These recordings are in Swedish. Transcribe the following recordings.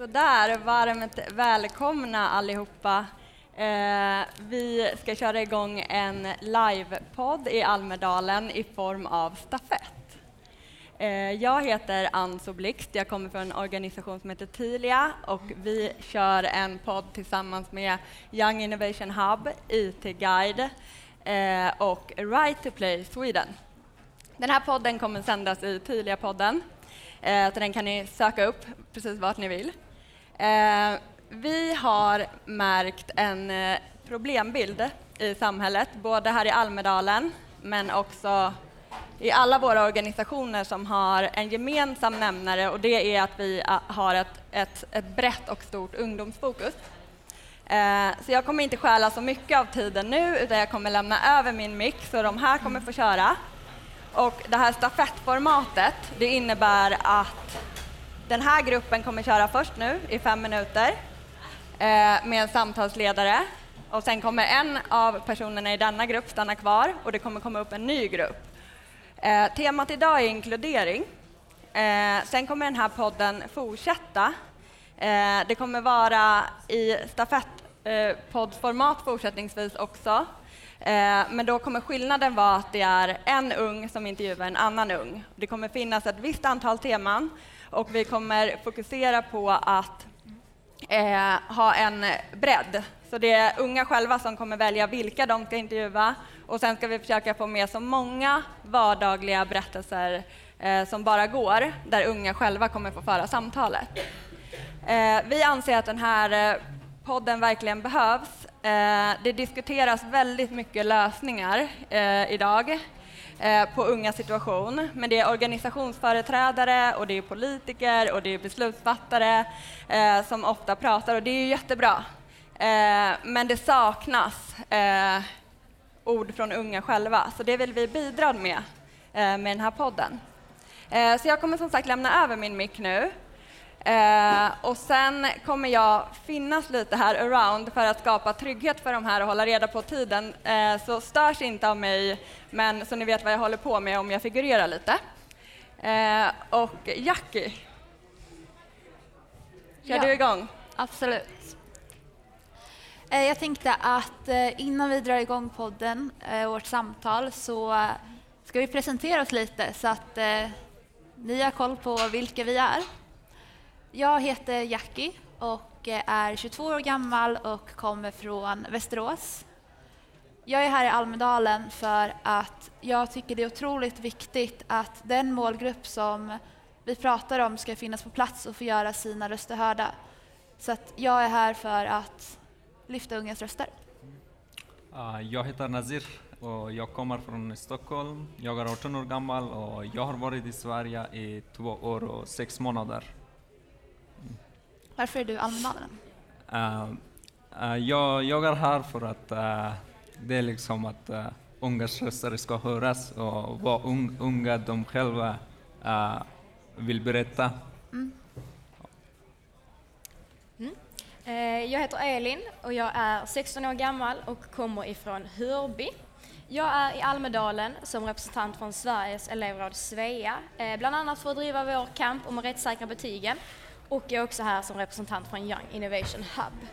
Sådär, varmt välkomna allihopa. Eh, vi ska köra igång en livepodd i Almedalen i form av stafett. Eh, jag heter Ann Blixt, jag kommer från en organisation som heter Tilia och vi kör en podd tillsammans med Young Innovation Hub, IT Guide eh, och Right to Play Sweden. Den här podden kommer sändas i Tilia-podden, eh, så den kan ni söka upp precis vart ni vill. Eh, vi har märkt en eh, problembild i samhället, både här i Almedalen men också i alla våra organisationer som har en gemensam nämnare och det är att vi eh, har ett, ett, ett brett och stort ungdomsfokus. Eh, så jag kommer inte stjäla så mycket av tiden nu utan jag kommer lämna över min mick så de här kommer få köra. Och det här stafettformatet det innebär att den här gruppen kommer köra först nu i fem minuter eh, med en samtalsledare och sen kommer en av personerna i denna grupp stanna kvar och det kommer komma upp en ny grupp. Eh, temat idag är inkludering. Eh, sen kommer den här podden fortsätta. Eh, det kommer vara i stafettpoddformat eh, fortsättningsvis också. Eh, men då kommer skillnaden vara att det är en ung som intervjuar en annan ung. Det kommer finnas ett visst antal teman och vi kommer fokusera på att eh, ha en bredd. Så det är unga själva som kommer välja vilka de ska intervjua och sen ska vi försöka få med så många vardagliga berättelser eh, som bara går, där unga själva kommer få föra samtalet. Eh, vi anser att den här eh, podden verkligen behövs. Eh, det diskuteras väldigt mycket lösningar eh, idag Eh, på unga situation. Men det är organisationsföreträdare och det är politiker och det är beslutsfattare eh, som ofta pratar och det är ju jättebra. Eh, men det saknas eh, ord från unga själva, så det vill vi bidra med eh, med den här podden. Eh, så jag kommer som sagt lämna över min mick nu. Eh, och sen kommer jag finnas lite här around för att skapa trygghet för de här och hålla reda på tiden. Eh, så störs inte av mig, men så ni vet vad jag håller på med om jag figurerar lite. Eh, och Jackie, kör ja, du igång? Absolut. Eh, jag tänkte att eh, innan vi drar igång podden, eh, vårt samtal, så ska vi presentera oss lite så att ni har koll på vilka vi är. Jag heter Jackie och är 22 år gammal och kommer från Västerås. Jag är här i Almedalen för att jag tycker det är otroligt viktigt att den målgrupp som vi pratar om ska finnas på plats och få göra sina röster hörda. Så att jag är här för att lyfta ungas röster. Ah, jag heter Nazir och jag kommer från Stockholm. Jag är 18 år gammal och jag har varit i Sverige i två år och sex månader. Varför är du Almedalen? Uh, uh, jag, jag är här för att uh, det är liksom att uh, ungas röster ska höras och vad un, unga de själva vill berätta. Mm. Mm. Jag heter Elin och jag är 16 år gammal och kommer ifrån Hörby. Jag är i Almedalen som representant från Sveriges elevråd Svea, bland annat för att driva vår kamp om rättssäkra betygen och jag är också här som representant från Young Innovation Hub.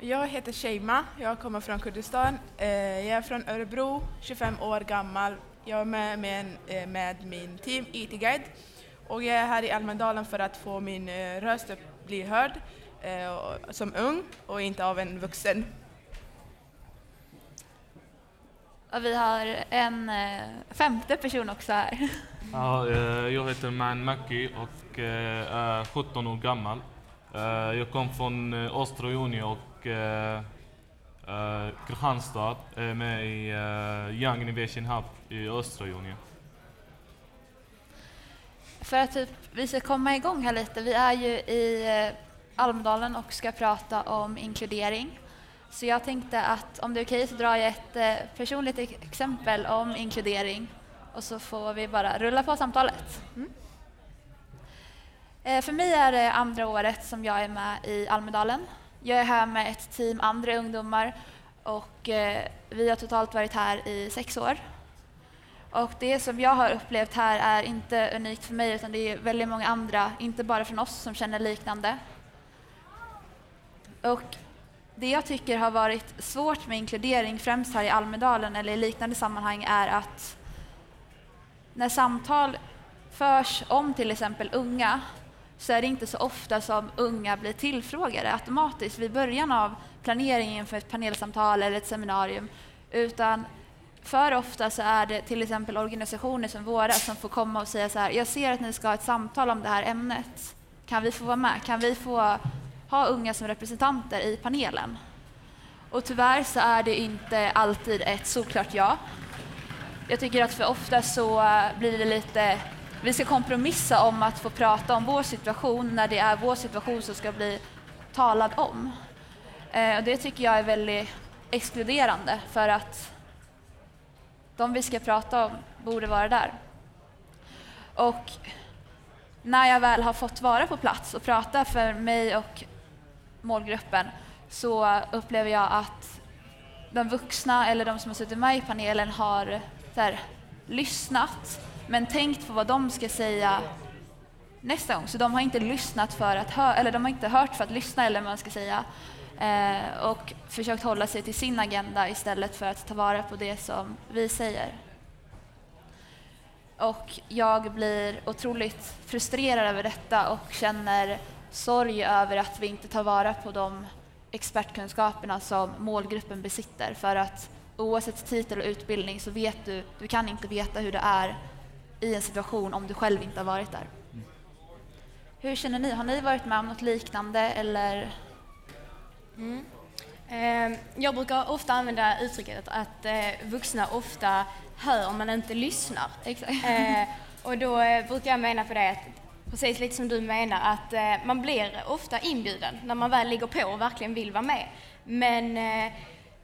Jag heter Sheima, jag kommer från Kurdistan. Eh, jag är från Örebro, 25 år gammal. Jag är med, med, eh, med min team IT Guide och jag är här i Almedalen för att få min eh, röst att bli hörd som ung och inte av en vuxen. Och vi har en femte person också här. Ja, jag heter Man Maki och Eh, är 17 år gammal. Eh, jag kom från eh, Östra Umeå och Kristianstad, är med i Young Innovation Hub i Östra Umeå. För att typ, vi ska komma igång här lite, vi är ju i Almedalen och ska prata om inkludering. Så jag tänkte att om det är okej så drar jag ett personligt exempel om inkludering och så får vi bara rulla på samtalet. Mm. Eh, för mig är det andra året som jag är med i Almedalen. Jag är här med ett team andra ungdomar och eh, vi har totalt varit här i sex år. Och det som jag har upplevt här är inte unikt för mig utan det är väldigt många andra, inte bara från oss, som känner liknande. Och det jag tycker har varit svårt med inkludering, främst här i Almedalen eller i liknande sammanhang, är att när samtal förs om till exempel unga så är det inte så ofta som unga blir tillfrågade automatiskt vid början av planeringen för ett panelsamtal eller ett seminarium, utan för ofta så är det till exempel organisationer som våra som får komma och säga så här, jag ser att ni ska ha ett samtal om det här ämnet. Kan vi få vara med? Kan vi få ha unga som representanter i panelen? Och tyvärr så är det inte alltid ett såklart ja. Jag tycker att för ofta så eh, blir det lite, vi ska kompromissa om att få prata om vår situation när det är vår situation som ska bli talad om. Eh, och det tycker jag är väldigt exkluderande för att de vi ska prata om borde vara där. Och när jag väl har fått vara på plats och prata för mig och målgruppen så upplever jag att de vuxna eller de som har suttit med i panelen har här, lyssnat men tänkt på vad de ska säga nästa gång. Så de har inte lyssnat för att höra, eller de har inte hört för att lyssna eller vad man ska säga. Eh, och försökt hålla sig till sin agenda istället för att ta vara på det som vi säger. Och jag blir otroligt frustrerad över detta och känner sorg över att vi inte tar vara på de expertkunskaperna som målgruppen besitter. För att oavsett titel och utbildning så vet du, du kan inte veta hur det är i en situation om du själv inte har varit där. Hur känner ni? Har ni varit med om något liknande eller? Mm. Eh, jag brukar ofta använda uttrycket att eh, vuxna ofta hör men inte lyssnar. Exakt. Eh, och då eh, brukar jag mena på det att precis lite som du menar att eh, man blir ofta inbjuden när man väl ligger på och verkligen vill vara med. Men eh,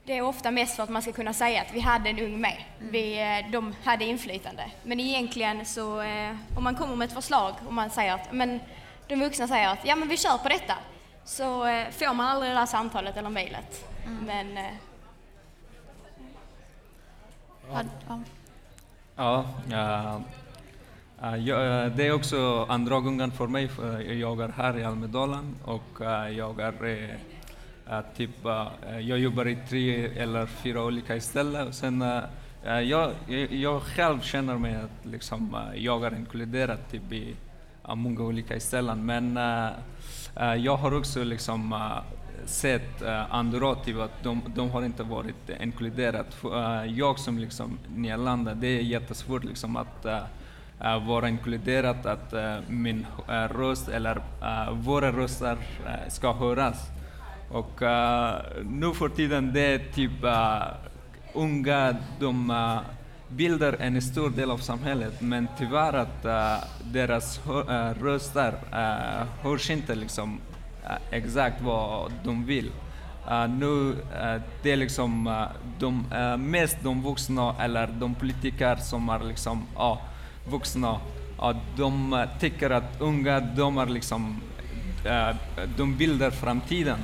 det är ofta mest för att man ska kunna säga att vi hade en ung med. Mm. Vi, eh, de hade inflytande. Men egentligen så, eh, om man kommer med ett förslag och man säger att, men de vuxna säger att ja men vi kör på detta. Så eh, får man aldrig det där samtalet eller mejlet. Mm. Men eh, Ja, ja. Ja, Eh, eh, det är också andra gången för mig. Jag är här i Almedalen och eh, jag är typ, jag jobbar i tre eller fyra olika ställen. Och Sen, jag, jag, själv känner mig att liksom, jag är inkluderad typ, i många olika ställen. Men jag har också liksom, sett andra typ att de, de har inte varit inkluderade. Jag som liksom nyanlända, det är jättesvårt liksom att eh, vara inkluderad, att eh, min eh, röst eller eh, våra röster ska höras. Och nu för tiden det är typ unga, de bildar en stor del av samhället men tyvärr att eh, deras hö- röster uh, hörs inte liksom eh, exakt vad de vill. Nu eh, det är liksom de, mest de vuxna eller de politiker som är liksom uh, vuxna, att de eh, tycker att unga, de är liksom eh, de bildar framtiden.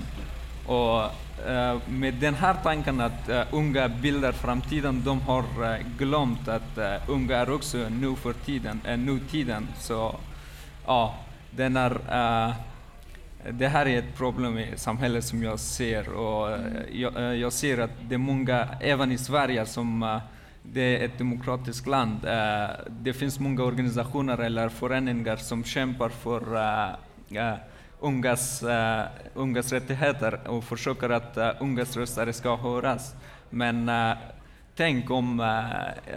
Och eh, med den här tanken att unga bildar framtiden, de har glömt att unga är också nu för tiden, nutiden. Så ja, den är, det här är ett problem i samhället som jag ser och jag, jag ser att det är många, även i Sverige, som det är ett demokratiskt land. Eh, det finns många organisationer eller föreningar som kämpar för eh, eh, ungas, uh, ungas rättigheter och försöker att uh, ungas röster ska höras. Men uh, tänk om uh,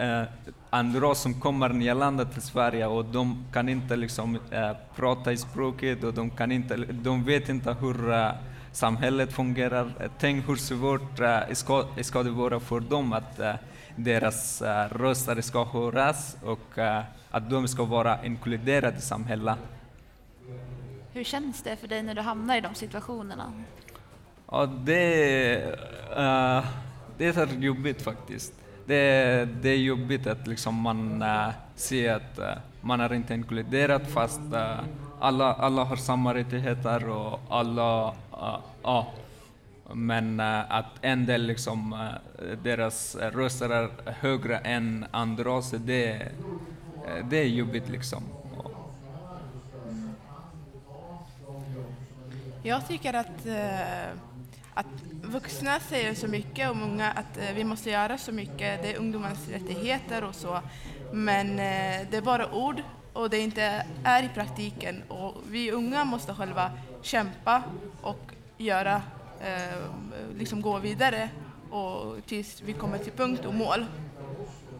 uh, andra som kommer nyanlända till Sverige och de kan inte liksom, uh, prata i språket och de, kan inte, de vet inte hur uh, samhället fungerar. Tänk hur svårt uh, ska, ska det vara för dem att uh, deras uh, röster ska höras och uh, att de ska vara inkluderade i samhället. Hur känns det för dig när du hamnar i de situationerna? Ja, det, uh, det är jobbigt faktiskt. Det, det är jobbigt att liksom man ser att man är inte inkluderad fast alla, alla har samma rättigheter och alla... Uh men eh, att en del liksom, eh, deras röster är högre än andra, det, eh, det är jobbigt liksom. Jag tycker att, att vuxna säger så mycket om unga att vi måste göra så mycket, det är ungdomars rättigheter och så. Men det är bara ord och det inte är i praktiken. Och vi unga måste själva kämpa och göra, eh, liksom gå vidare och tills vi kommer till punkt och mål.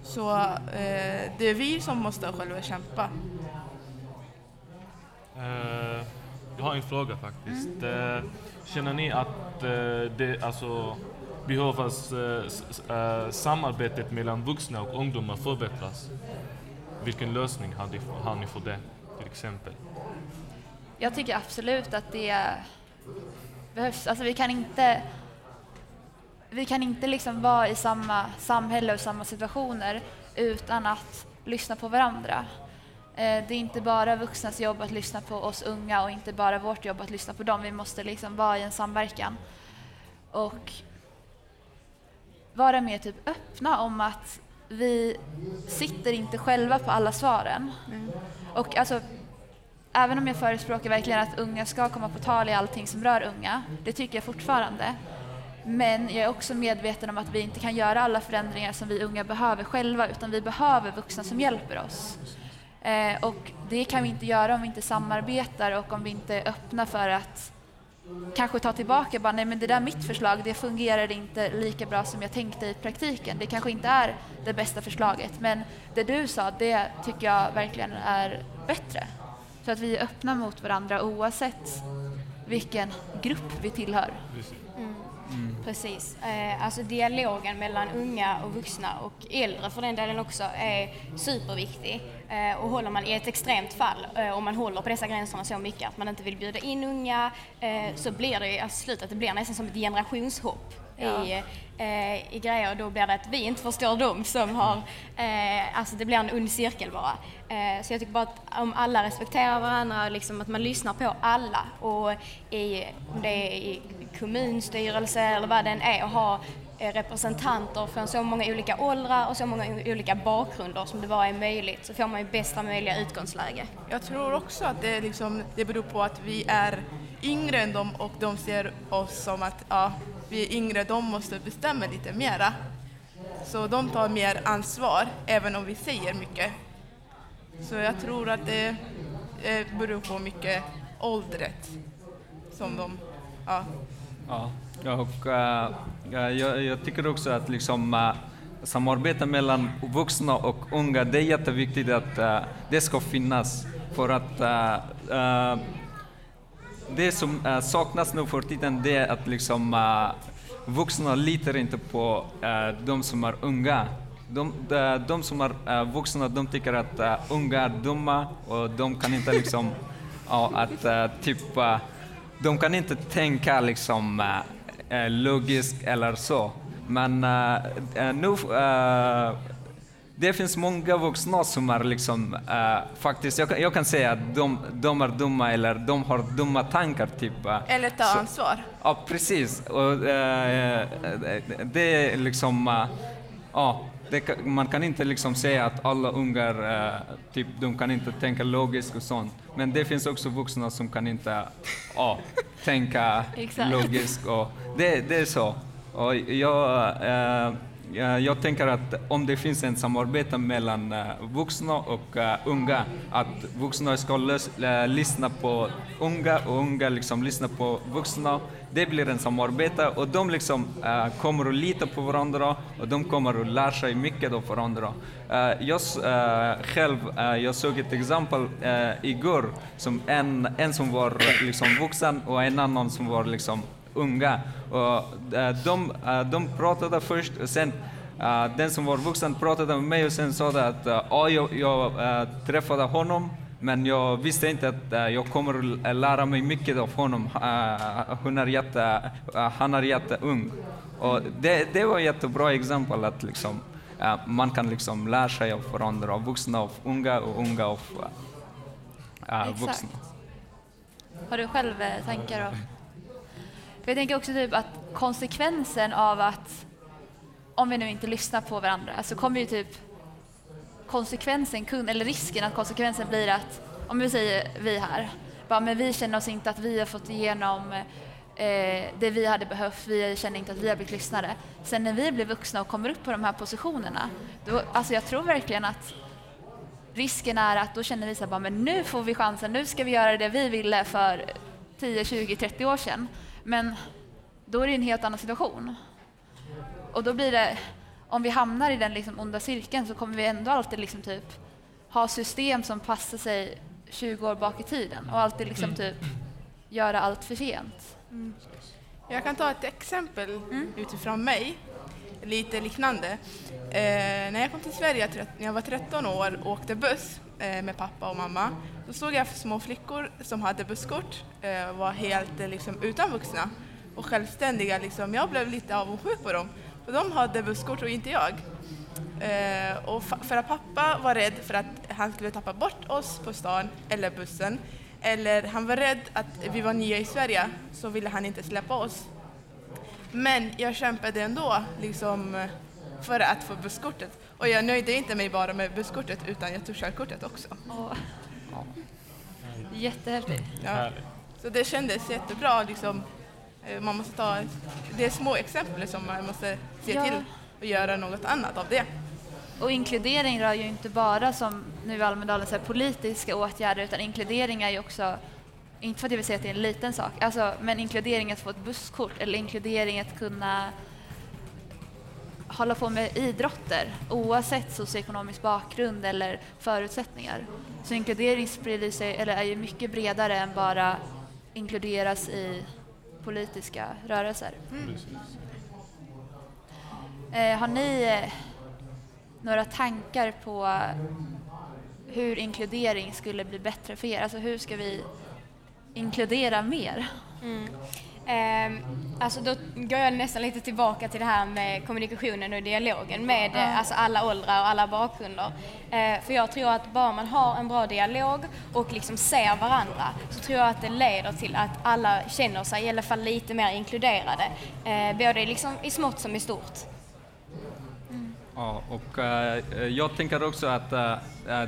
Så eh, det är vi som måste själva kämpa. Eh, jag har en fråga faktiskt. Eh, känner ni att eh, det alltså behövs eh, eh, samarbetet mellan vuxna och ungdomar förbättras? Vilken lösning har ni, har ni för det, till exempel? Jag tycker absolut att det behövs. Alltså vi kan inte vi kan inte liksom vara i samma samhälle och samma situationer utan att lyssna på varandra. Eh, Det är inte bara vuxnas jobb att lyssna på oss unga och inte bara vårt jobb att lyssna på dem. Vi måste liksom vara i en samverkan. Och vara mer typ öppna om att vi sitter inte själva på alla svaren. Och alltså, även om jag förespråkar verkligen att unga ska komma på tal i allting som rör unga, det tycker jag fortfarande. Men jag är också medveten om att vi inte kan göra alla förändringar som vi unga behöver själva, utan vi behöver vuxna som hjälper oss. Eh, och det kan vi inte göra om vi inte samarbetar och om vi inte är öppna för att kanske ta tillbaka bara, nej men det där är mitt förslag, det fungerar inte lika bra som jag tänkte i praktiken. Det kanske inte är det bästa förslaget, men det du sa, det tycker jag verkligen är bättre. Så att vi är öppna mot varandra oavsett vilken grupp vi tillhör. Precis. Eh, alltså dialogen mellan unga och vuxna och äldre för den delen också är superviktig. Eh, och håller man i ett extremt fall, eh, om man håller på dessa gränserna så mycket att man inte vill bjuda in unga, eh, så blir det alltså slutet, det blir nästan som ett generationshopp Ja. i, eh, i grejer och då blir det att vi inte förstår dem som har, eh, alltså det blir en ond cirkel bara. Eh, så jag tycker bara att om alla respekterar varandra, liksom att man lyssnar på alla och i, om det är i kommunstyrelse eller vad den är och ha eh, representanter från så många olika åldrar och så många olika bakgrunder som det bara är möjligt så får man ju bästa möjliga utgångsläge. Jag tror också att det, liksom, det beror på att vi är yngre än dem och de ser oss som att ja, vi är yngre, de måste bestämma lite mera. Så de tar mer ansvar, även om vi säger mycket. Så jag tror att det eh, beror på mycket åldret som de... Ja. Ja, och eh, jag, jag tycker också att liksom, uh, samarbete mellan vuxna och unga, det är jätteviktigt att eh, det ska finnas. För att eh, det som eh, saknas nu för tiden, det är att liksom, eh, vuxna litar inte på uh, de som är unga. De, de, de som är eh, vuxna, de tycker att eh, unga är dumma och de kan inte liksom, ja, att typ de kan inte tänka liksom logiskt eller så. Men nu, det finns många vuxna som är liksom, eh, faktiskt, jag kan, jag kan säga att de, de är dumma eller de har dumma tankar. Typ. eh. Eller ta Så- ansvar. Ja, precis. Och, eh, det är liksom... eh, ja, det, man kan inte liksom säga att alla ungar typ, de kan inte tänka logiskt och sånt. Men det finns också vuxna som kan inte ja, tänka logiskt. Och det, det är så. Och jag, jag, jag tänker att om det finns en samarbete mellan eh, vuxna och eh, unga, att vuxna ska eh, lyssna på unga och unga liksom lyssna på vuxna. Det blir en samarbete och de liksom, kommer att lita på varandra och de kommer att lära sig mycket av varandra. Jag själv, jag såg ett exempel igår som en, en som var liksom vuxen och en annan som var liksom unga. Och, eh, de, eh, de pratade först och sen eh, den som var vuxen pratade med mig och sen sa att ja, jag, jag träffade honom men jag visste inte att jag kommer att lära mig mycket av honom. Hon är jätte, han är jätteung. Och det, det var ett jättebra exempel att liksom, man kan liksom lära sig av varandra, vuxna av unga och unga av vuxna. Har du själv tankar? Och... För jag tänker också typ att konsekvensen av att om vi nu inte lyssnar på varandra så kommer ju typ konsekvensen, eller risken att konsekvensen blir att, om vi säger vi här, bara, men vi känner oss inte att vi har fått igenom eh, det vi hade behövt, vi känner inte att vi har blivit lyssnade. Sen när vi blir vuxna och kommer upp på de här positionerna, då, alltså jag tror verkligen att risken är att då känner vi så här, bara, men nu får vi chansen, nu ska vi göra det vi ville för 10, 20, 30 år sedan. Men då är det en helt annan situation. Och då blir det, om vi hamnar i den liksom onda cirkeln så kommer vi ändå alltid liksom typ ha system som passar sig 20 år bak i tiden och alltid liksom typ göra allt för sent. Jag kan ta ett exempel Mm. utifrån mig, lite liknande. Eh, när jag kom till Sverige när jag var 13 år och åkte buss Eh, med pappa och mamma, då såg jag små flickor som hade busskort, eh, och var helt eh, liksom, utan vuxna och självständiga. Liksom. Jag blev lite avundsjuk på dem, för de hade busskort och inte jag. Och för att pappa var rädd för att han skulle tappa bort oss på stan eller bussen, eller han var rädd att vi var nya i Sverige, så ville han inte släppa oss. Men jag kämpade ändå liksom, för att få busskortet. Och jag nöjde inte mig bara med busskortet utan jag tog körkortet också. Och Jättehäftigt. Ja. Så det kändes jättebra. Liksom, eh, man måste ta, det är små exempel som man måste se Ja. till och göra något annat av det. Och inkludering rör ju inte bara som nu i Almedalen så politiska åtgärder utan inkludering är ju också, inte för att jag vill säga att det är en liten sak, alltså, men inkludering att få ett busskort eller inkludering att kunna hålla på med idrotter oavsett socioekonomisk bakgrund eller förutsättningar. Så inkludering sprider sig, eller är ju mycket bredare än bara inkluderas i politiska rörelser. Mm. Eh, har ni eh, några tankar på hur inkludering skulle bli bättre för er? Alltså hur ska vi inkludera mer? Mm. Ehm, alltså då går jag nästan lite tillbaka till det här med kommunikationen och dialogen med eh, alltså alla åldrar och alla bakgrunder. Eh, för jag tror att bara man har en bra dialog och liksom ser varandra så tror jag att det leder till att alla känner sig i alla fall lite mer inkluderade. Eh, både liksom i smått som i stort. Ja, och eh, jag tänker också att eh,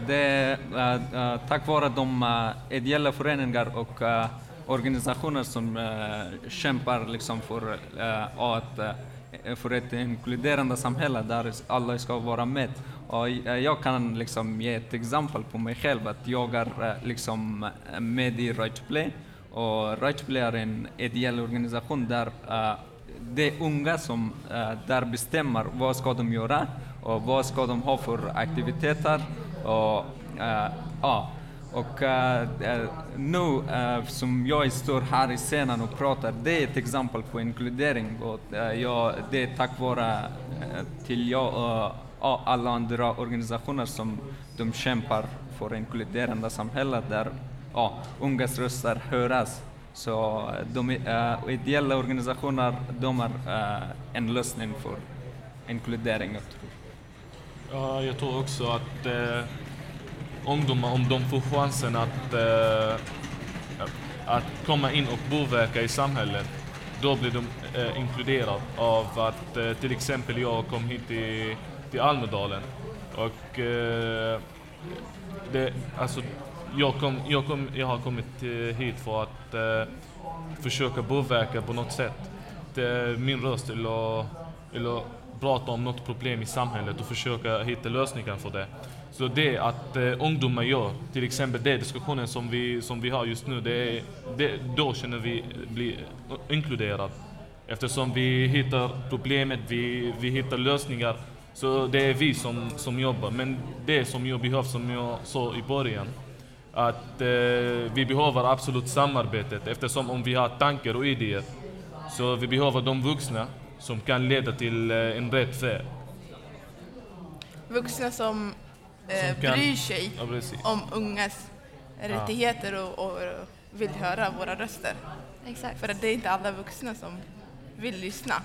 det är eh, eh, tack vare de eh, ideella föreningar och eh, organisationer som eh, kämpar liksom för, eh, att, eh, för ett inkluderande samhälle där alla ska vara med. Och eh, jag kan liksom ge ett exempel på mig själv, att jag är eh, liksom med i Right Play och Right Play är en ideell organisation där eh, det är unga som där bestämmer vad ska de göra och vad ska de ha för aktiviteter. Och, ja och eh, eh, nu eh, som jag står här i scenen och pratar, det är ett exempel på inkludering. Och, eh, jag, det är tack vare eh, till jag och alla andra organisationer som de kämpar för inkluderande samhälle där ja, ungas röster höras. Så eh, de uh, ideella organisationer, de är en lösning för inkludering. Jag tror. Ja, jag tror också att ungdomar, om de får chansen att, eh, att komma in och påverka i samhället, då blir de eh, inkluderade av att eh, till exempel jag kom hit till, till Almedalen och eh, det, alltså, jag, kom, jag, kom, jag har kommit eh, hit för att eh, försöka påverka på något sätt. Det, min röst eller, eller prata om något problem i samhället och försöka hitta lösningar för det. Så det att eh, ungdomar gör, till exempel den diskussionen som vi, som vi har just nu, det är, det, då känner vi blir inkluderade. Eftersom vi hittar problemet, vi, vi hittar lösningar, så det är vi som, som jobbar. Men det som jag behöver, som jag sa i början, att eh, vi behöver absolut samarbetet eftersom om vi har tankar och idéer så vi behöver de vuxna som kan leda till eh, en rätt färd. Vuxna som, eh, kan- bryr sig Ja, om ungas rättigheter och, och vill höra våra röster. Exakt. För att det är inte alla vuxna som vill lyssna.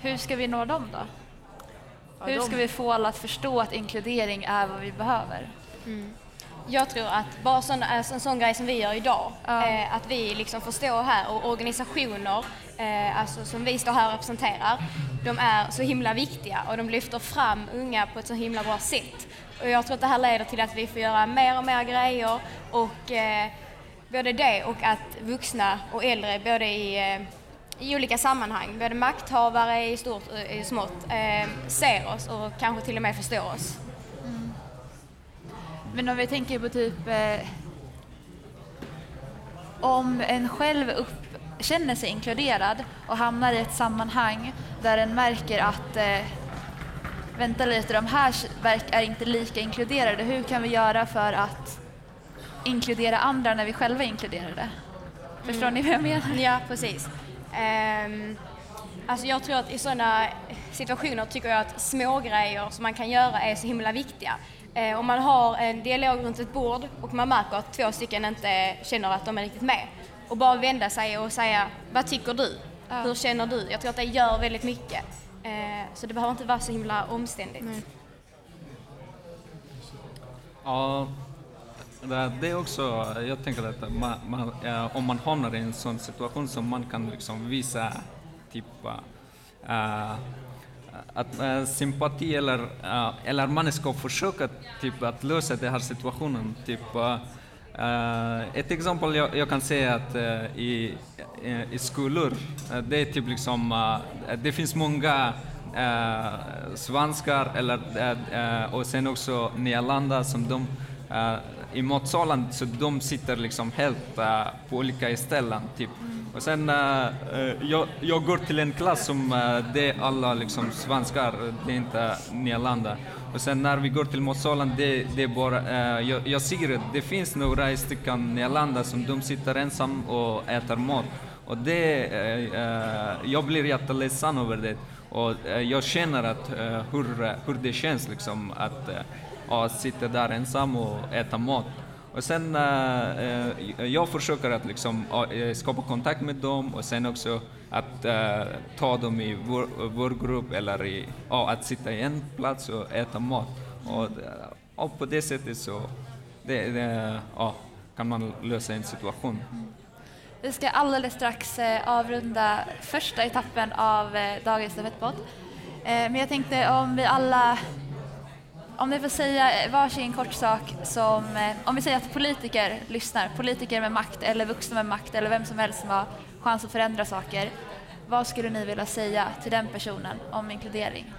Hur ska vi nå dem då? Ja, Hur de- ska vi få alla att förstå att inkludering är vad vi behöver? Jag tror att bara sån, alltså en sån grej som vi gör idag, Ja. eh, att vi liksom får stå här och organisationer eh, alltså som vi står här och representerar, de är så himla viktiga och de lyfter fram unga på ett så himla bra sätt. Och jag tror att det här leder till att vi får göra mer och mer grejer och eh, både det och att vuxna och äldre både i, eh, i olika sammanhang, både makthavare i stort och i smått, eh, ser oss och kanske till och med förstår oss. Men om vi tänker på typ eh, om en själv upp, känner sig inkluderad och hamnar i ett sammanhang där en märker att eh, vänta lite, de här verk är inte lika inkluderade. Hur kan vi göra för att inkludera andra när vi själva är inkluderade? Förstår ni vad jag menar? Ja, precis. Ehm, alltså jag tror att i sådana situationer tycker jag att små grejer som man kan göra är så himla viktiga. Eh, om man har en dialog runt ett bord och man märker att två stycken inte känner att de är riktigt med och bara vända sig och säga vad tycker du? Ja. Hur känner du? Jag tror att det gör väldigt mycket. Eh, så det behöver inte vara så himla omständigt. Ja, det det är också, jag tänker att man, man, eh, om man hamnar i en sån situation som man kan liksom visa typ eh, att äh, sympati eller, äh, eller man ska försöka typ, att lösa den här situationen. Typ, äh, ett exempel jag, jag kan säga att i, i, i skolor, det är typ liksom, det finns många svenskar eller, och sen också nyanlända som de i matsalen så de sitter liksom helt på olika ställen. Typ. Och sen jag, jag går till en klass som eh, det är alla liksom svenskar, det är inte nyanlända. Och sen när vi går till matsalen, det, det är bara, eh, jag, jag ser att det finns några stycken nyanlända som de sitter ensam och äter mat. Och det, eh, jag blir jätteledsen över det. Och jag känner att, hur, hur det känns liksom att eh, sitta där ensam och äta mat. Och sen eh, eh, jag försöker att liksom, eh, skapa kontakt med dem och sen också att eh, ta dem i vår, vår grupp eller i, ja, att sitta i en plats och äta mat. Och, eh, och på det sättet så det, det, ja, kan man lösa en situation. Vi ska alldeles strax avrunda första etappen av dagens stafettpodd. Men jag tänkte om vi alla, om ni får säga varsin kort sak som, eh, om vi säger att politiker lyssnar, politiker med makt eller vuxna med makt eller vem som helst som har chans att förändra saker. Vad skulle ni vilja säga till den personen om inkludering?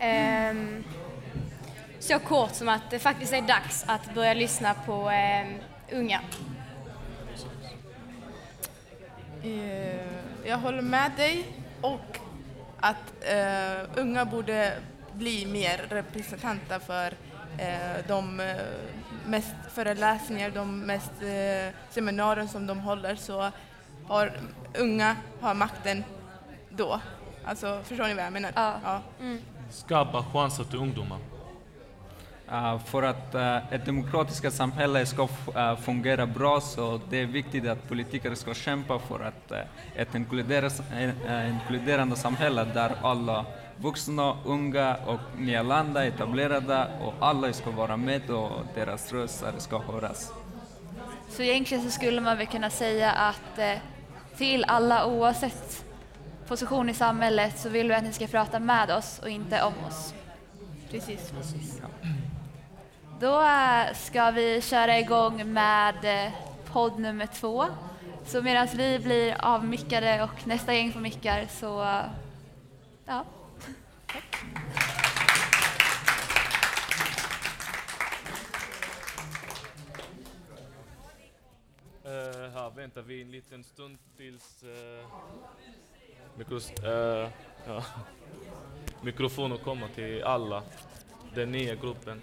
Ehm, så kort som att det faktiskt är dags att börja lyssna på ehm, unga. Eh, Jag håller med dig och att eh, unga borde bli mer representanta för eh, de eh, mest föreläsningar, de mest eh, seminarier som de håller så har unga har makten då. Alltså, förstår ni vad jag menar? Ja. Skapa chanser till ungdomar. Uh, för att uh, ett demokratiskt samhälle ska uh, fungera bra så det är viktigt att politiker ska kämpa för att uh, ett inkluderande samhälle där alla vuxna, unga och nyanlända, etablerade och alla ska vara med och deras röster ska höras. Så egentligen så skulle man väl kunna säga att eh, till alla oavsett position i samhället så vill vi att ni ska prata med oss och inte om oss. Precis. Då eh, ska vi köra igång med eh, podd nummer två. Så medan vi blir avmickade och nästa gäng får mickar så ja. Uh, här väntar vi en liten stund tills eh, uh, mikros, uh, eh, ja. mikrofoner kommer till alla. Den nya gruppen.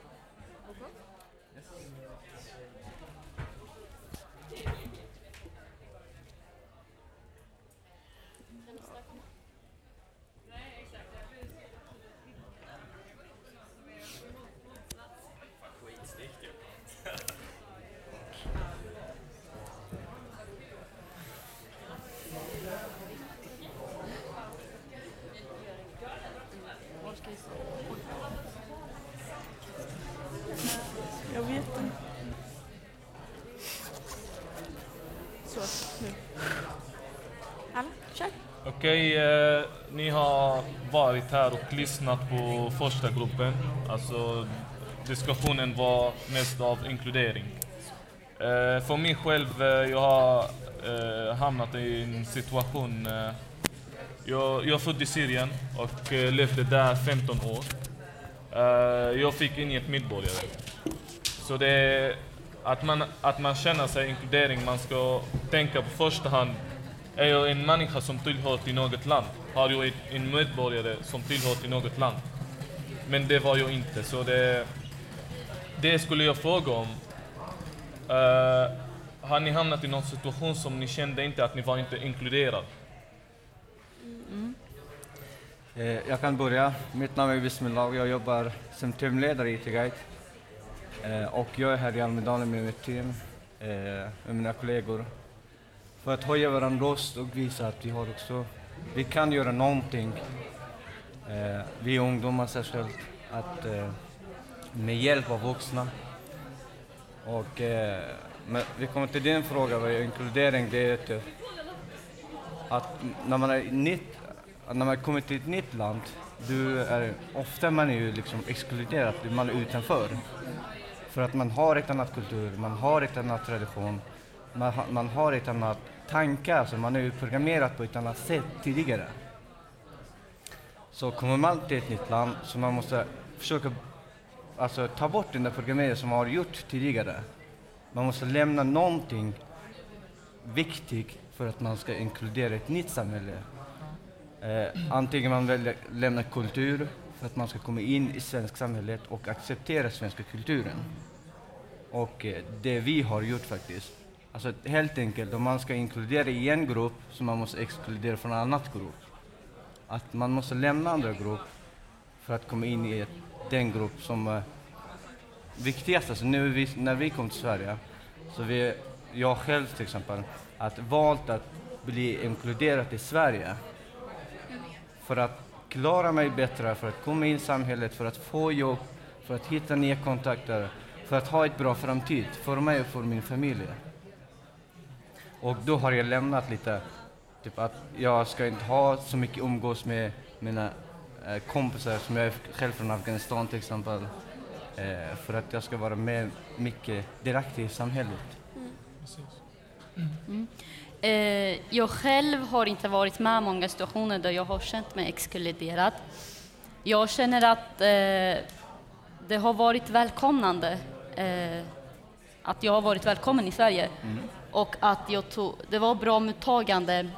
Okej, eh, ni har varit här och lyssnat på första gruppen. Alltså, diskussionen var mest av inkludering. Eh, för mig själv, eh, jag har eh, hamnat i en situation... Eh, jag, jag är född i Syrien och eh, levde där 15 år. Eh, jag fick inget medborgare. Så det är att man, att man känner sig inkludering, man ska tänka på första hand är jag en människa som tillhör till något land? Har jag en medborgare som tillhör till något land? Men det var jag inte, så det, det skulle jag fråga om. Uh, har ni hamnat i någon situation som ni kände inte att ni var inte inkluderad? Mm. Eh, jag kan börja. Mitt namn är Bismillah och jag jobbar som teamledare i IT-guide. Eh, och jag är här i Almedalen med mitt team, eh, med mina kollegor för att höja vår röst och visa att vi har också, vi kan göra någonting. Eh, vi ungdomar särskilt, att eh, med hjälp av vuxna. Och eh, vi kommer till din fråga, vad är inkludering? Det är typ att när man är nytt, när man kommer till ett nytt land, du är, ofta man är ju liksom exkluderad, man är utanför. För att man har ett annat kultur, man har ett annat tradition, man, man har ett annat tankar, alltså, som man är ju programmerad på ett annat sätt tidigare. Så kommer man till ett nytt land så man måste försöka alltså, ta bort den där programmeringen som man har gjort tidigare. Man måste lämna någonting viktigt för att man ska inkludera ett nytt samhälle. Eh, antingen man väljer lämna kultur för att man ska komma in i svenska samhället och acceptera svenska kulturen. Och eh, det vi har gjort faktiskt. Alltså helt enkelt, om man ska inkludera i en grupp så man måste exkludera från en annan grupp. Att man måste lämna andra grupp för att komma in i den grupp som är viktigast. Alltså nu vi, när vi kom till Sverige, så vi, jag själv till exempel, att valt att bli inkluderad i Sverige för att klara mig bättre, för att komma in i samhället, för att få jobb, för att hitta nya kontakter, för att ha ett bra framtid för mig och för min familj. Och då har jag lämnat lite, typ att jag ska inte ha så mycket umgås med mina eh, kompisar som jag är själv från Afghanistan till exempel. Eh, för att jag ska vara med mycket direkt i samhället. Mm. Mm. Eh, jag själv har inte varit med i många situationer där jag har känt mig exkluderad. Jag känner att eh, det har varit välkomnande, eh, att jag har varit välkommen i Sverige. Mm och att jag tog, det var bra mottagande.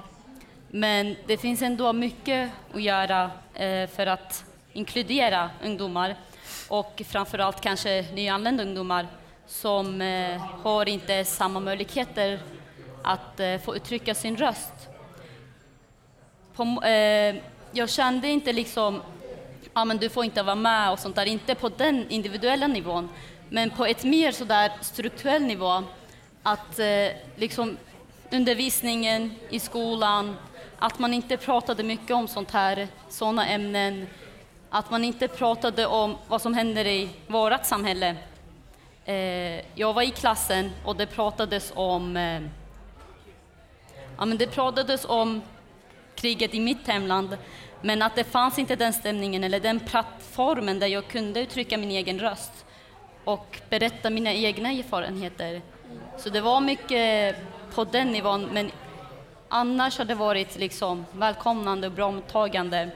Men det finns ändå mycket att göra eh, för att inkludera ungdomar och framförallt kanske nyanlända ungdomar som eh, har inte samma möjligheter att eh, få uttrycka sin röst. På, eh, jag kände inte liksom, ja men du får inte vara med och sånt där, inte på den individuella nivån, men på ett mer sådär strukturell nivå att eh, liksom undervisningen i skolan, att man inte pratade mycket om sånt här, sådana ämnen, att man inte pratade om vad som händer i vårt samhälle. Eh, jag var i klassen och det pratades om eh, ja, men det pratades om kriget i mitt hemland, men att det fanns inte den stämningen eller den plattformen där jag kunde uttrycka min egen röst och berätta mina egna erfarenheter. Så det var mycket på den nivån, men annars har det varit liksom välkomnande och bra mottagande.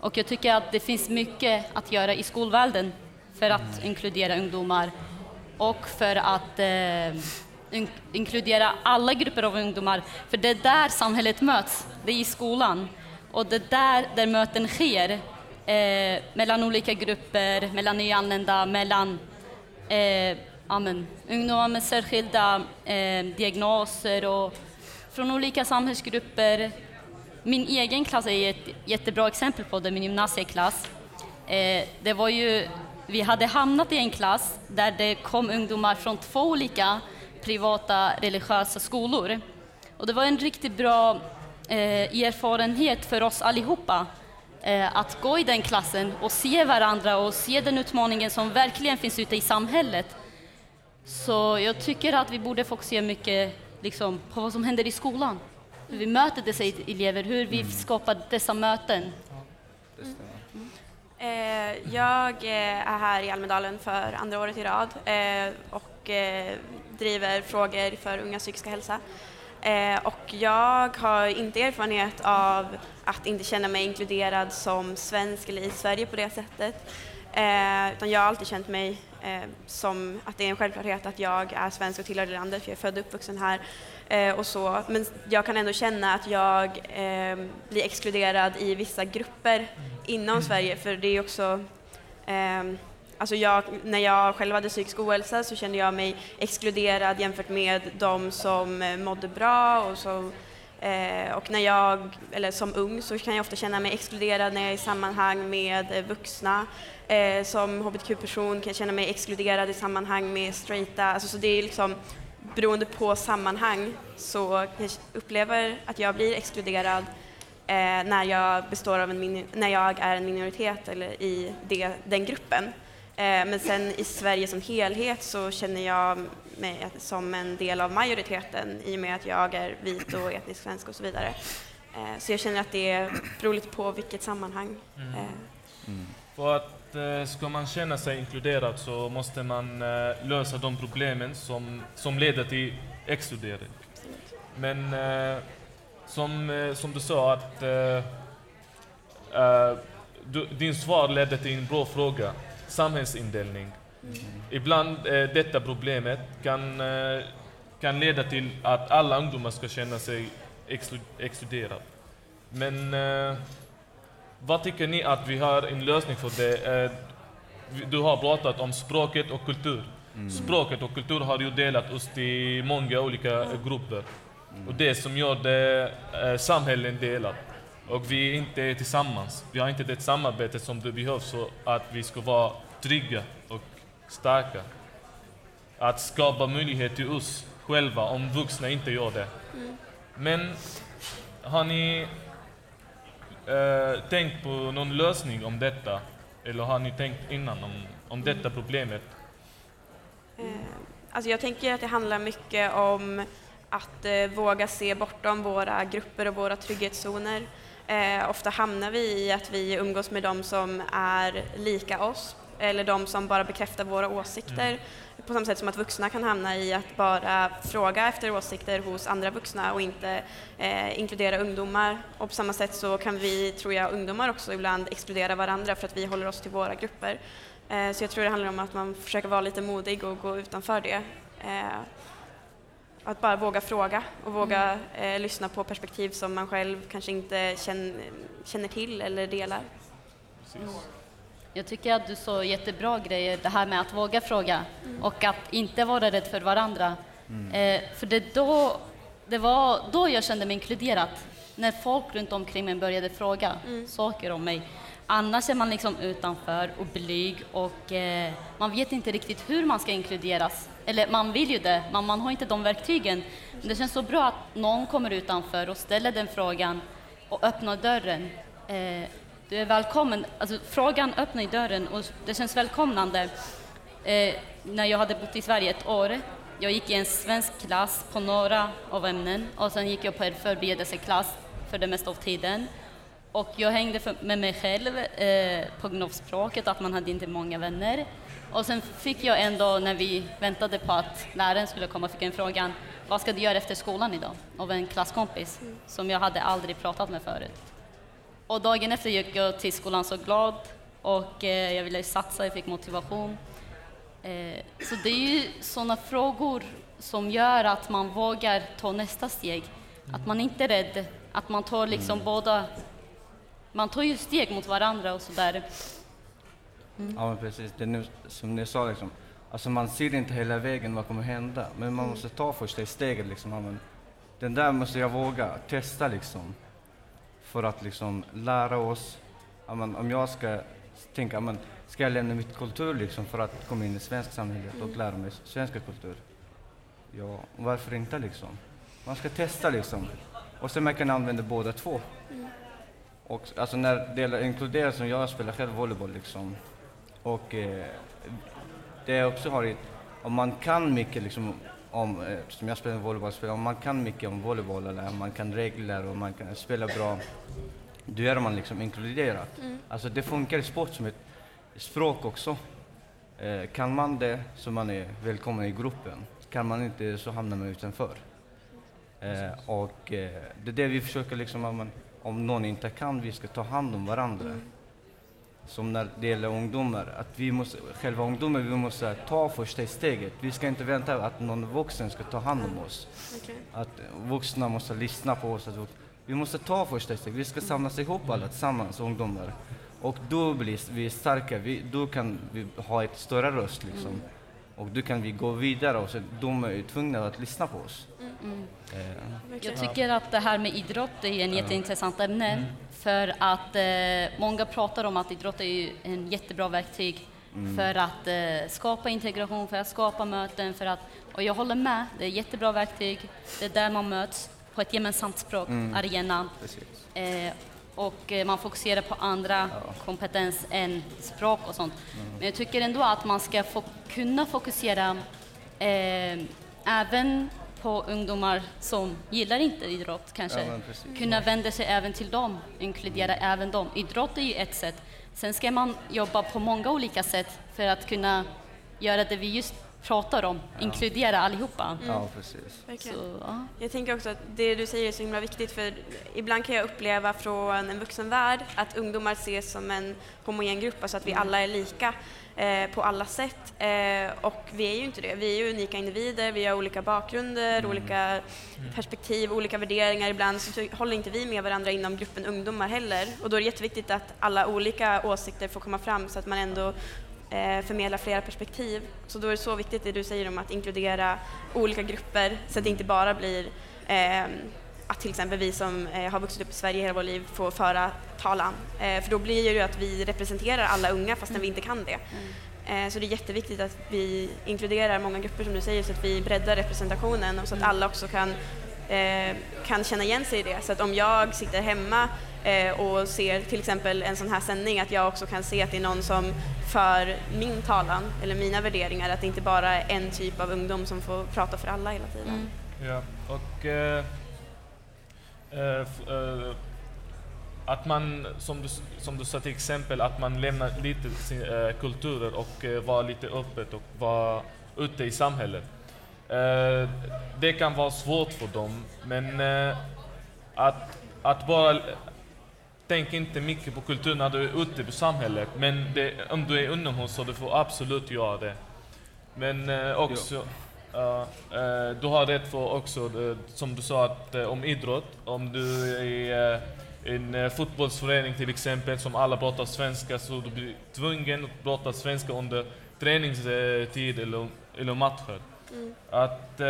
Och jag tycker att det finns mycket att göra i skolvärlden för att mm. inkludera ungdomar och för att eh, in inkludera alla grupper av ungdomar. För det är där samhället möts, det är i skolan. Och det är där, där möten sker, eh, mellan olika grupper, mellan nyanlända, mellan eh, amen, ungdomar med särskilda eh, diagnoser och från olika samhällsgrupper. Min egen klass är ett jättebra exempel på det, min gymnasieklass. Eh, det var ju, vi hade hamnat i en klass där det kom ungdomar från två olika privata religiösa skolor. Och det var en riktigt bra eh, erfarenhet för oss allihopa eh, att gå i den klassen och se varandra och se den utmaningen som verkligen finns ute i samhället så jag tycker att vi borde fokusera mycket liksom, på vad som händer i skolan. hur vi möter dessa elever, hur vi Mm. skapar dessa möten. Stämmer. Eh, jag eh, är här i Almedalen för andra året i rad eh, och eh, driver frågor för unga psykiska hälsa. Och jag har inte erfarenhet av att inte känna mig inkluderad som svensk eller i Sverige på det sättet. Utan jag har alltid känt mig Ehm, som att det är en självklarhet att jag är svensk och tillhör det landet för jag är född och uppvuxen här. Eh, och så. Men jag kan ändå känna att jag eh, blir exkluderad i vissa grupper inom Sverige för det är också ehm, Alltså jag, när jag själv hade psykisk ohälsa så kände jag mig exkluderad jämfört med de som eh, mådde bra och, som eh, och när jag, eller som ung så kan jag ofta känna mig exkluderad när jag är i sammanhang med eh, vuxna. Eh, som hbtq-person kan jag känna mig exkluderad i sammanhang med straighta. Alltså, så det är liksom beroende på sammanhang så jag upplever att jag blir exkluderad eh, när, jag består av en när jag är en minoritet eller i det, den gruppen. Eh, men sen i Sverige som helhet så känner jag mig att- som en del av majoriteten i och med att jag är vit och etnisk svensk och så vidare. Eh, så jag känner att det beror lite på vilket sammanhang. Mm. Eh, Mm. För att eh, ska man känna sig inkluderad så måste man eh, lösa de problemen som, som leder till exkludering. Men eh, som, eh, som du sa att eh, eh, du, din svar ledde till en bra fråga, samhällsindelning. Ibland eh, detta problemet kan, eh, kan leda till att alla ungdomar ska känna sig exklu- exkluderade. Men eh, vad tycker ni att vi har en lösning för det? Eh, Du har pratat om språket och kultur. Språket och kultur har ju delat oss till många olika grupper. Och det som gör det eh, samhällen delat. Och vi är inte tillsammans. Vi har inte det samarbete som det behövs för att vi ska vara trygga och starka. Att skapa möjlighet till oss själva om vuxna inte gör det. Men har ni eh, tänkt på någon lösning om detta? Eller har ni tänkt innan om, om detta problemet? Eh, Alltså jag tänker att det handlar mycket om att eh, våga se bortom våra grupper och våra trygghetszoner. Eh, ofta hamnar vi i att vi umgås med de som är lika oss eller de som bara bekräftar våra åsikter. På samma sätt som att vuxna kan hamna i att bara fråga efter åsikter hos andra vuxna och inte eh, inkludera ungdomar. Och på samma sätt så kan vi, tror jag, ungdomar också ibland exkludera varandra för att vi håller oss till våra grupper. Eh, Så jag tror det handlar om att man försöker vara lite modig och gå utanför det. Eh, Att bara våga fråga och våga eh, lyssna på perspektiv som man själv kanske inte känner, känner till eller delar. Jag tycker att du sa jättebra grejer, det här med att våga fråga och att inte vara rädd för varandra. Eh, för det, då, det var då jag kände mig inkluderad, när folk runt omkring mig började fråga saker om mig. Annars är man liksom utanför och blyg och eh, man vet inte riktigt hur man ska inkluderas. Eller man vill ju det, men man har inte de verktygen. Men det känns så bra att någon kommer utanför och ställer den frågan och öppnar dörren. Eh, du är välkommen. Alltså, frågan öppnar ju dörren och det känns välkomnande. Eh, när jag hade bott i Sverige ett år, jag gick i en svensk klass på några av ämnen och sen gick jag på en förberedelseklass för det mesta av tiden. Och jag hängde för, med mig själv eh, på gnovspråket, att man hade inte många vänner. Och sen fick jag en dag när vi väntade på att läraren skulle komma, fick jag en frågan, vad ska du göra efter skolan idag? Av en klasskompis som jag hade aldrig pratat med förut. Och dagen efter gick jag till skolan så glad och eh, jag ville satsa, jag fick motivation. Eh, så det är ju sådana frågor som gör att man vågar ta nästa steg. Att man inte är rädd, att man tar liksom båda, man tar ju steg mot varandra och sådär. Ja, men precis. Det är nu, som ni sa, liksom, alltså man ser inte hela vägen vad kommer hända, men man måste ta första steget. Liksom. Den där måste jag våga testa liksom, för att liksom, lära oss. Ja, men, om jag ska tänka, ja, men, ska jag lämna mitt kultur liksom, för att komma in i svensk samhället och lära mig svenska kultur? Ja, varför inte liksom? Man ska testa liksom. Och sen man kan använda båda två. Och alltså när det gäller inkludera som jag spelar själv volleyboll liksom. Och eh, det jag också har i, om man kan mycket liksom om, eh, som jag spelar volleyboll, om man kan mycket om volleyboll eller man kan regler och man kan spela bra, då är man liksom inkluderad. Mm. Alltså det funkar i sport som ett språk också. Eh, kan man det så man är välkommen i gruppen. Kan man inte så hamnar man utanför. Eh, och eh, det är det vi försöker liksom, om, man, om någon inte kan, vi ska ta hand om varandra. Som när det gäller ungdomar, att vi måste, själva ungdomar, vi måste ta första steget. Vi ska inte vänta att någon vuxen ska ta hand om oss. Verkligen. Att vuxna måste lyssna på oss. Vi måste ta första steget. Vi ska samlas ihop alla tillsammans, ungdomar. Och då blir vi starka. Vi, då kan vi ha ett större röst liksom. Och då kan vi gå vidare och så de är tvungna att lyssna på oss. Mm. Eh, Jag tycker att det här med idrott är en jätteintressant ämne för att eh, många pratar om att idrott är ju en jättebra verktyg Mm. för att eh, skapa integration, för att skapa möten, för att, och jag håller med, det är ett jättebra verktyg, det är där man möts på ett gemensamt språk, Mm. arenan. Eh, och eh, man fokuserar på andra kompetens än språk och sånt. Men jag tycker ändå att man ska få, kunna fokusera eh, även på ungdomar som gillar inte idrott kanske. Ja, kunna vända sig även till dem, inkludera även dem. Idrott är ju ett sätt. Sen ska man jobba på många olika sätt för att kunna göra det vi just pratar om, inkludera allihopa. Ja, precis. Verkligen. Så, ja. Jag tänker också att det du säger är så himla viktigt för ibland kan jag uppleva från en vuxenvärld att ungdomar ses som en homogen grupp, alltså att vi alla är lika eh, på alla sätt. Eh, och vi är ju inte det. Vi är ju unika individer, vi har olika bakgrunder, olika perspektiv, olika värderingar. Ibland så håller inte vi med varandra inom gruppen ungdomar heller. Och då är det jätteviktigt att alla olika åsikter får komma fram så att man ändå eh, förmedlar flera perspektiv. Så då är det så viktigt det du säger om att inkludera olika grupper så att det inte bara blir eh, att till exempel vi som eh, har vuxit upp i Sverige hela vårt liv får föra talan. Eh, för då blir det ju att vi representerar alla unga fastän vi inte kan det. Eh, så det är jätteviktigt att vi inkluderar många grupper som du säger så att vi breddar representationen och så att alla också kan, eh, kan känna igen sig i det. Så att om jag sitter hemma och ser till exempel en sån här sändning att jag också kan se att det är någon som för min talan eller mina värderingar, att det inte bara är en typ av ungdom som får prata för alla hela tiden. Ja, och eh, eh, eh, att man, som du, som du sa till exempel, att man lämnar lite sin, eh, kulturer och eh, var lite öppet och var ute i samhället. Eh, det kan vara svårt för dem, men eh, att, att bara Tänk inte mycket på kultur när du är ute i samhället, men det, om du är inomhus så du får absolut göra det. Men eh, också, ja, eh, du har rätt för också, eh, som du sa, att, eh, om idrott. Om du är i eh, en fotbollsförening till exempel, som alla pratar svenska, så du blir tvungen att prata svenska under träningstid eller, eller matcher. Mm. Att,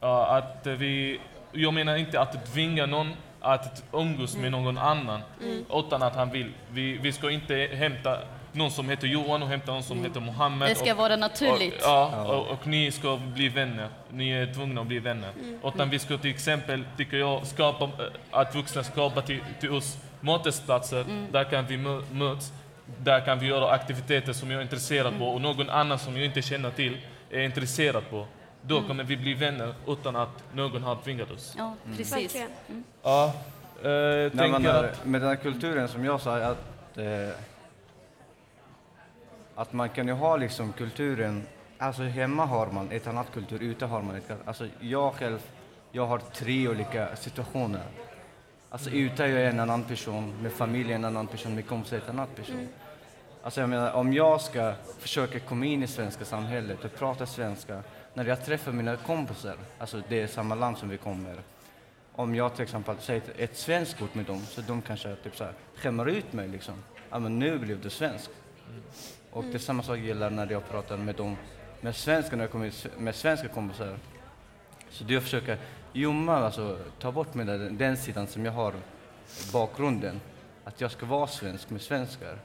ja, att vi, jag menar inte att tvinga någon att umgås med någon annan Mm. utan att han vill. Vi, vi ska inte hämta någon som heter Johan och hämta någon som heter Mohammed. Det ska och, vara naturligt. Och, ja, och, och ni ska bli vänner. Ni är tvungna att bli vänner. Utan vi ska till exempel, tycker jag, skapa, eh, att vuxna skapar till, till oss mötesplatser. Där kan vi mö- möts. Där kan vi göra aktiviteter som jag är intresserad på och någon annan som jag inte känner till är intresserad på. Då kommer vi bli vänner utan att någon har tvingat oss. Ja, precis. Verkligen. Ja, eh, jag tänker är, att... med den här kulturen som jag sa, att, eh, att man kan ju ha liksom kulturen, alltså hemma har man ett annat kultur, ute har man ett. Alltså jag själv, jag har tre olika situationer. Alltså ute är jag en annan person, med familjen en annan person, med kompisar en annan person. Alltså jag menar, om jag ska försöka komma in i svenska samhället och prata svenska, när jag träffar mina kompisar, alltså det är samma land som vi kommer, om jag till exempel säger ett- svenskt ord med dem, så de kanske typ så här, skämmer ut mig liksom. Ja men nu blev du svensk. Och det samma sak gäller när jag pratar med dem, med svenska, när jag kommer med svenska kompisar. Så det jag försöker gömma, alltså ta bort med den, den sidan som jag har, bakgrunden. Att jag ska vara svensk med svenskar.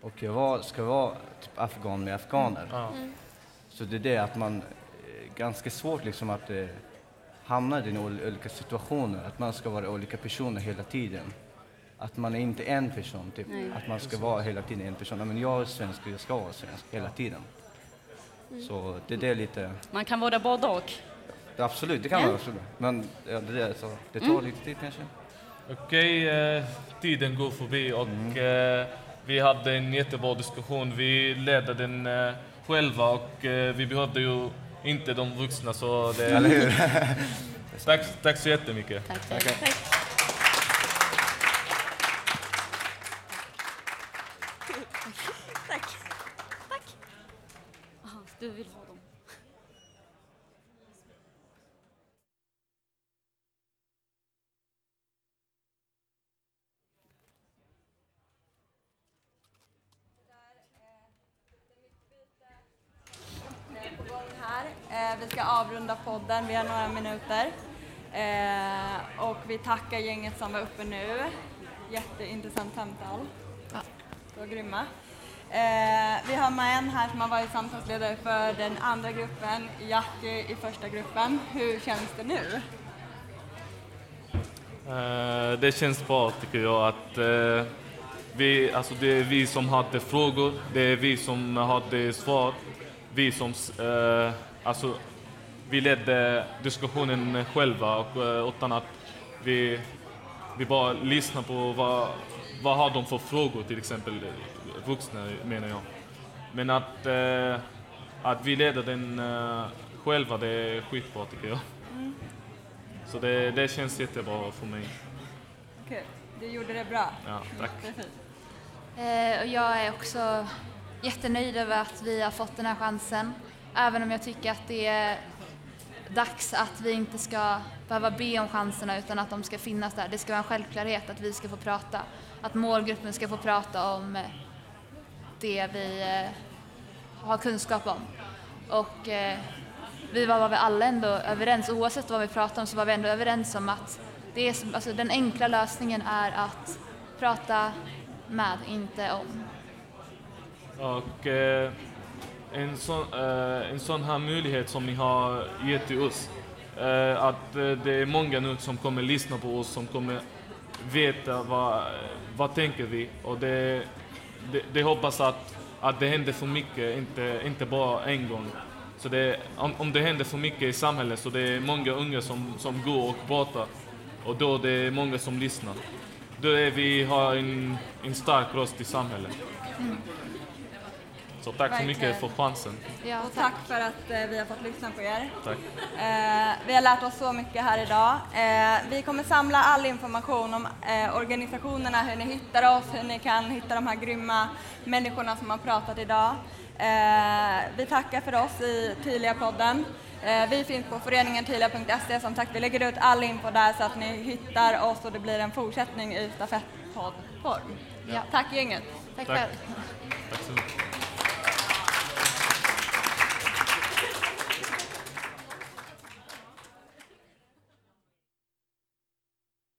Och jag var, ska vara typ afghan med afghaner. Ja. Så det är det att man, ganska svårt liksom att eh, hamna i ol- olika situationer, att man ska vara olika personer hela tiden. Att man är inte en person, typ. Nej. att man ska vara hela tiden en person. Men jag är svensk och jag ska vara svensk hela tiden. Så det, det är lite, Man kan vara både och. absolut, det kan man absolut. Men ja, det, är så, det tar Mm. lite tid kanske. Okej, eh, tiden går förbi och eh, vi hade en jättebra diskussion. Vi ledde den eh, själva och eh, vi behövde ju inte de vuxna så det... Eller hur? tack, tack så jättemycket. Tack. Tackar. Aha, du vill ha dem. på gång här. Eh, vi ska avrunda podden, vi har några minuter. Eh, och vi tackar gänget som var uppe nu. Jätteintressant samtal. Ja. Så grymma. Eh, vi har med en här som har varit samtalsledare för den andra gruppen, Jackie i första gruppen. Hur känns det nu? Eh, det känns bra tycker jag att eh, vi, alltså det är vi som hade frågor, det är vi som hade svar. Vi som, eh, alltså vi ledde diskussionen själva och eh, utan att vi, vi bara lyssnar på vad, vad har de för frågor till exempel, vuxna menar jag. Men att, eh, att vi leder den eh, själva, det är skitbra tycker jag. Så det, det känns jättebra för mig. Kul, du gjorde det bra. Ja, tack. Jättefint. Eh, och jag är också jättenöjd över att vi har fått den här chansen. Även om jag tycker att det är dags att vi inte ska behöva be om chanserna utan att de ska finnas där. Det ska vara en självklarhet att vi ska få prata. Att målgruppen ska få prata om eh, det vi eh, har kunskap om. Och eh, vi var, var vi alla ändå överens, oavsett vad vi pratade om så var vi ändå överens om att det är, alltså, den enkla lösningen är att prata med, inte om. Och eh, en, sån, uh, en sån här möjlighet som ni har gett till oss, Uh, att uh, det är många nu som kommer lyssna på oss, som kommer veta vad, vad tänker vi och det, det, det hoppas att, att det händer för mycket, inte, inte bara en gång. Så det, om, om det händer för mycket i samhället så det är många unga som, som går och pratar och då det är många som lyssnar. Då är vi har en, en stark röst i samhället. Mm. Så tack så Verkligen. mycket för chansen. Ja, Och tack för att eh, vi har fått lyssna på er. Tack. Eh, vi har lärt oss så mycket här idag. Eh, vi kommer samla all information om eh, organisationerna, hur ni hittar oss, hur ni kan hitta de här grymma människorna som har pratat idag. Eh, vi tackar för oss i Tilia-podden. Eh, vi finns på föreningen tilia.se. Som sagt, vi lägger ut all info där så att ni hittar oss och det blir en fortsättning i stafettpoddform. Ja. Tack gänget! tack Tack. själv. Tack så mycket.